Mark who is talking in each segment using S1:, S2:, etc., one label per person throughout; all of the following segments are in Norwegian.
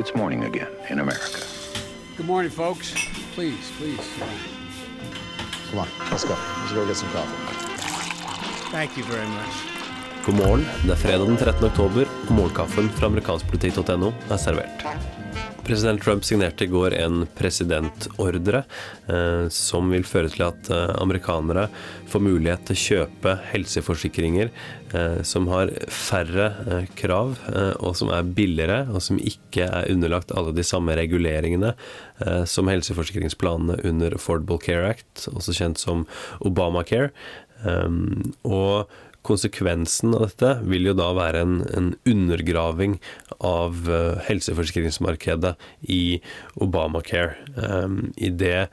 S1: it's morning again in America.
S2: Good morning, folks. Please, please.
S3: Come on, let's go. Let's go get some coffee.
S2: Thank you very much.
S4: God morgen. Det er fredag den 13. oktober, og morgenkaffen fra amerikanskpolitikk.no er servert. President Trump signerte i går en presidentordre eh, som vil føre til at eh, amerikanere får mulighet til å kjøpe helseforsikringer eh, som har færre eh, krav, eh, og som er billigere, og som ikke er underlagt alle de samme reguleringene eh, som helseforsikringsplanene under Affordable Care Act, også kjent som Obamacare. Um, og Konsekvensen av dette vil jo da være en, en undergraving av uh, helseforsikringsmarkedet i Obamacare. Um, I det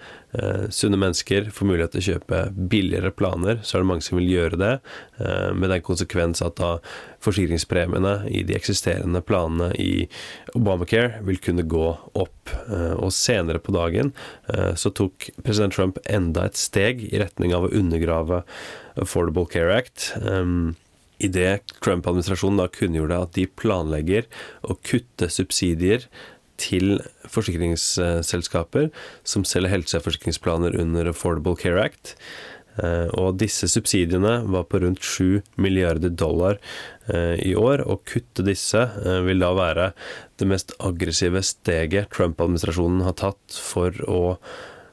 S4: sunne mennesker får mulighet til å kjøpe billigere planer, så er det mange som vil gjøre det, uh, med den konsekvens at da forsikringspremiene i de eksisterende planene i Obamacare vil kunne gå opp. Og senere på dagen så tok president Trump enda et steg i retning av å undergrave Affordable Care Act. Idet Trump-administrasjonen da kunngjorde at de planlegger å kutte subsidier til forsikringsselskaper som selger helseforsikringsplaner under Affordable Care Act. Og disse subsidiene var på rundt 7 milliarder dollar i år. Å kutte disse vil da være det mest aggressive steget Trump-administrasjonen har tatt for å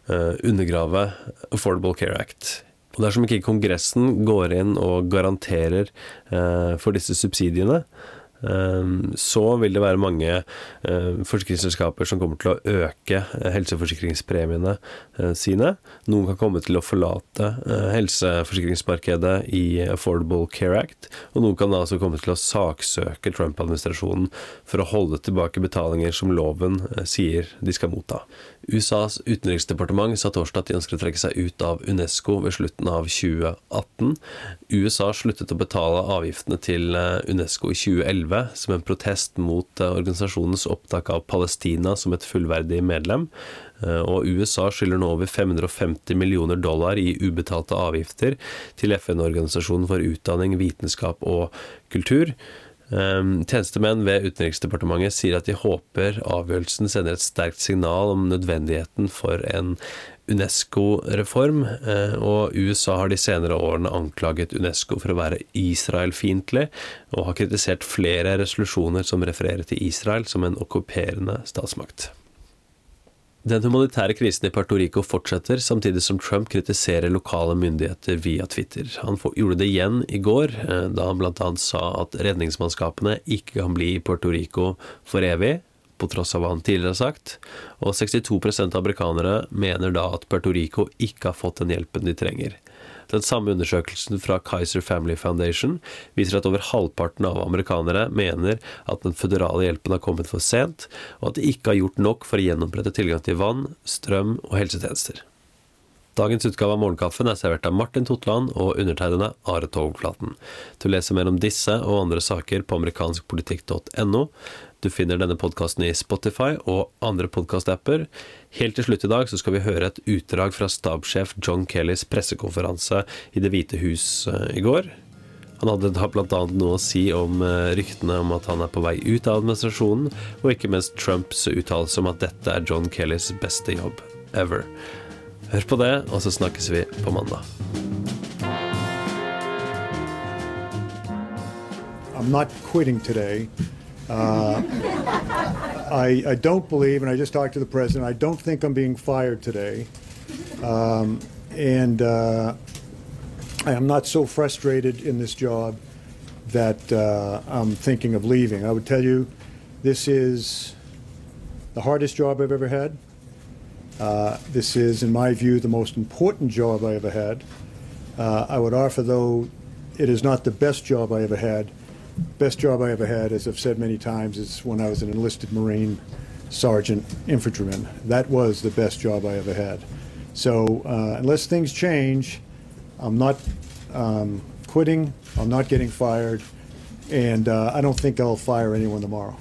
S4: undergrave Affordable Care Act. Og dersom ikke Kongressen går inn og garanterer eh, for disse subsidiene, eh, så vil det være mange eh, forsikringsselskaper som kommer til å øke eh, helseforsikringspremiene eh, sine. Noen kan komme til å forlate helseforsikringsmarkedet i Affordable Care Act, og noen kan altså komme til å saksøke Trump-administrasjonen for å holde tilbake betalinger som loven sier de skal motta. USAs utenriksdepartement sa torsdag at de ønsker å trekke seg ut av Unesco ved slutten av 2018. USA sluttet å betale avgiftene til Unesco i 2011 som en protest mot organisasjonens opptak av Palestina som et fullverdig medlem. Og USA skylder nå over 550 millioner dollar i ubetalte avgifter til FN-organisasjonen for utdanning, vitenskap og kultur. Tjenestemenn ved Utenriksdepartementet sier at de håper avgjørelsen sender et sterkt signal om nødvendigheten for en UNESCO-reform, og USA har de senere årene anklaget UNESCO for å være Israel-fiendtlig, og har kritisert flere resolusjoner som refererer til Israel som en okkuperende statsmakt. Den humanitære krisen i Puerto Rico fortsetter, samtidig som Trump kritiserer lokale myndigheter via Twitter. Han gjorde det igjen i går, da han bl.a. sa at redningsmannskapene ikke kan bli i Puerto Rico for evig, på tross av hva han tidligere har sagt. Og 62% av amerikanere mener da at Puerto Rico ikke har fått den hjelpen de trenger. Den samme undersøkelsen fra Kaiser Family Foundation viser at over halvparten av amerikanere mener at den føderale hjelpen har kommet for sent, og at de ikke har gjort nok for å gjenopprette tilgang til vann, strøm og helsetjenester. Dagens utgave av Morgenkaffen er servert av Martin Totland og undertegnede Are Togflaten. Du leser mer om disse og andre saker på amerikanskpolitikk.no. Du finner denne podkasten i Spotify og andre podkastapper. Helt til slutt i dag så skal vi høre et utdrag fra stabssjef John Kellys pressekonferanse i Det hvite hus i går. Han hadde da bl.a. noe å si om ryktene om at han er på vei ut av administrasjonen, og ikke minst Trumps uttalelse om at dette er John Kellys beste jobb ever. Hør på det, og så snakkes vi på mandag.
S5: I'm not quitting today. Uh, I, I, don't believe, and I just talked to the president, I don't think I'm being fired today. Um, and uh, I am not so frustrated in this job that uh, I'm thinking of leaving. I would tell you this is the hardest job I've ever had. Uh, this is, in my view, the most important job I ever had. Uh, I would offer, though, it is not the best job I ever had. Best job I ever had, as I've said many times, is when I was an enlisted Marine sergeant infantryman. That was the best job I ever had. So, uh, unless things change, I'm not um, quitting, I'm not getting fired, and uh, I don't think I'll fire anyone tomorrow.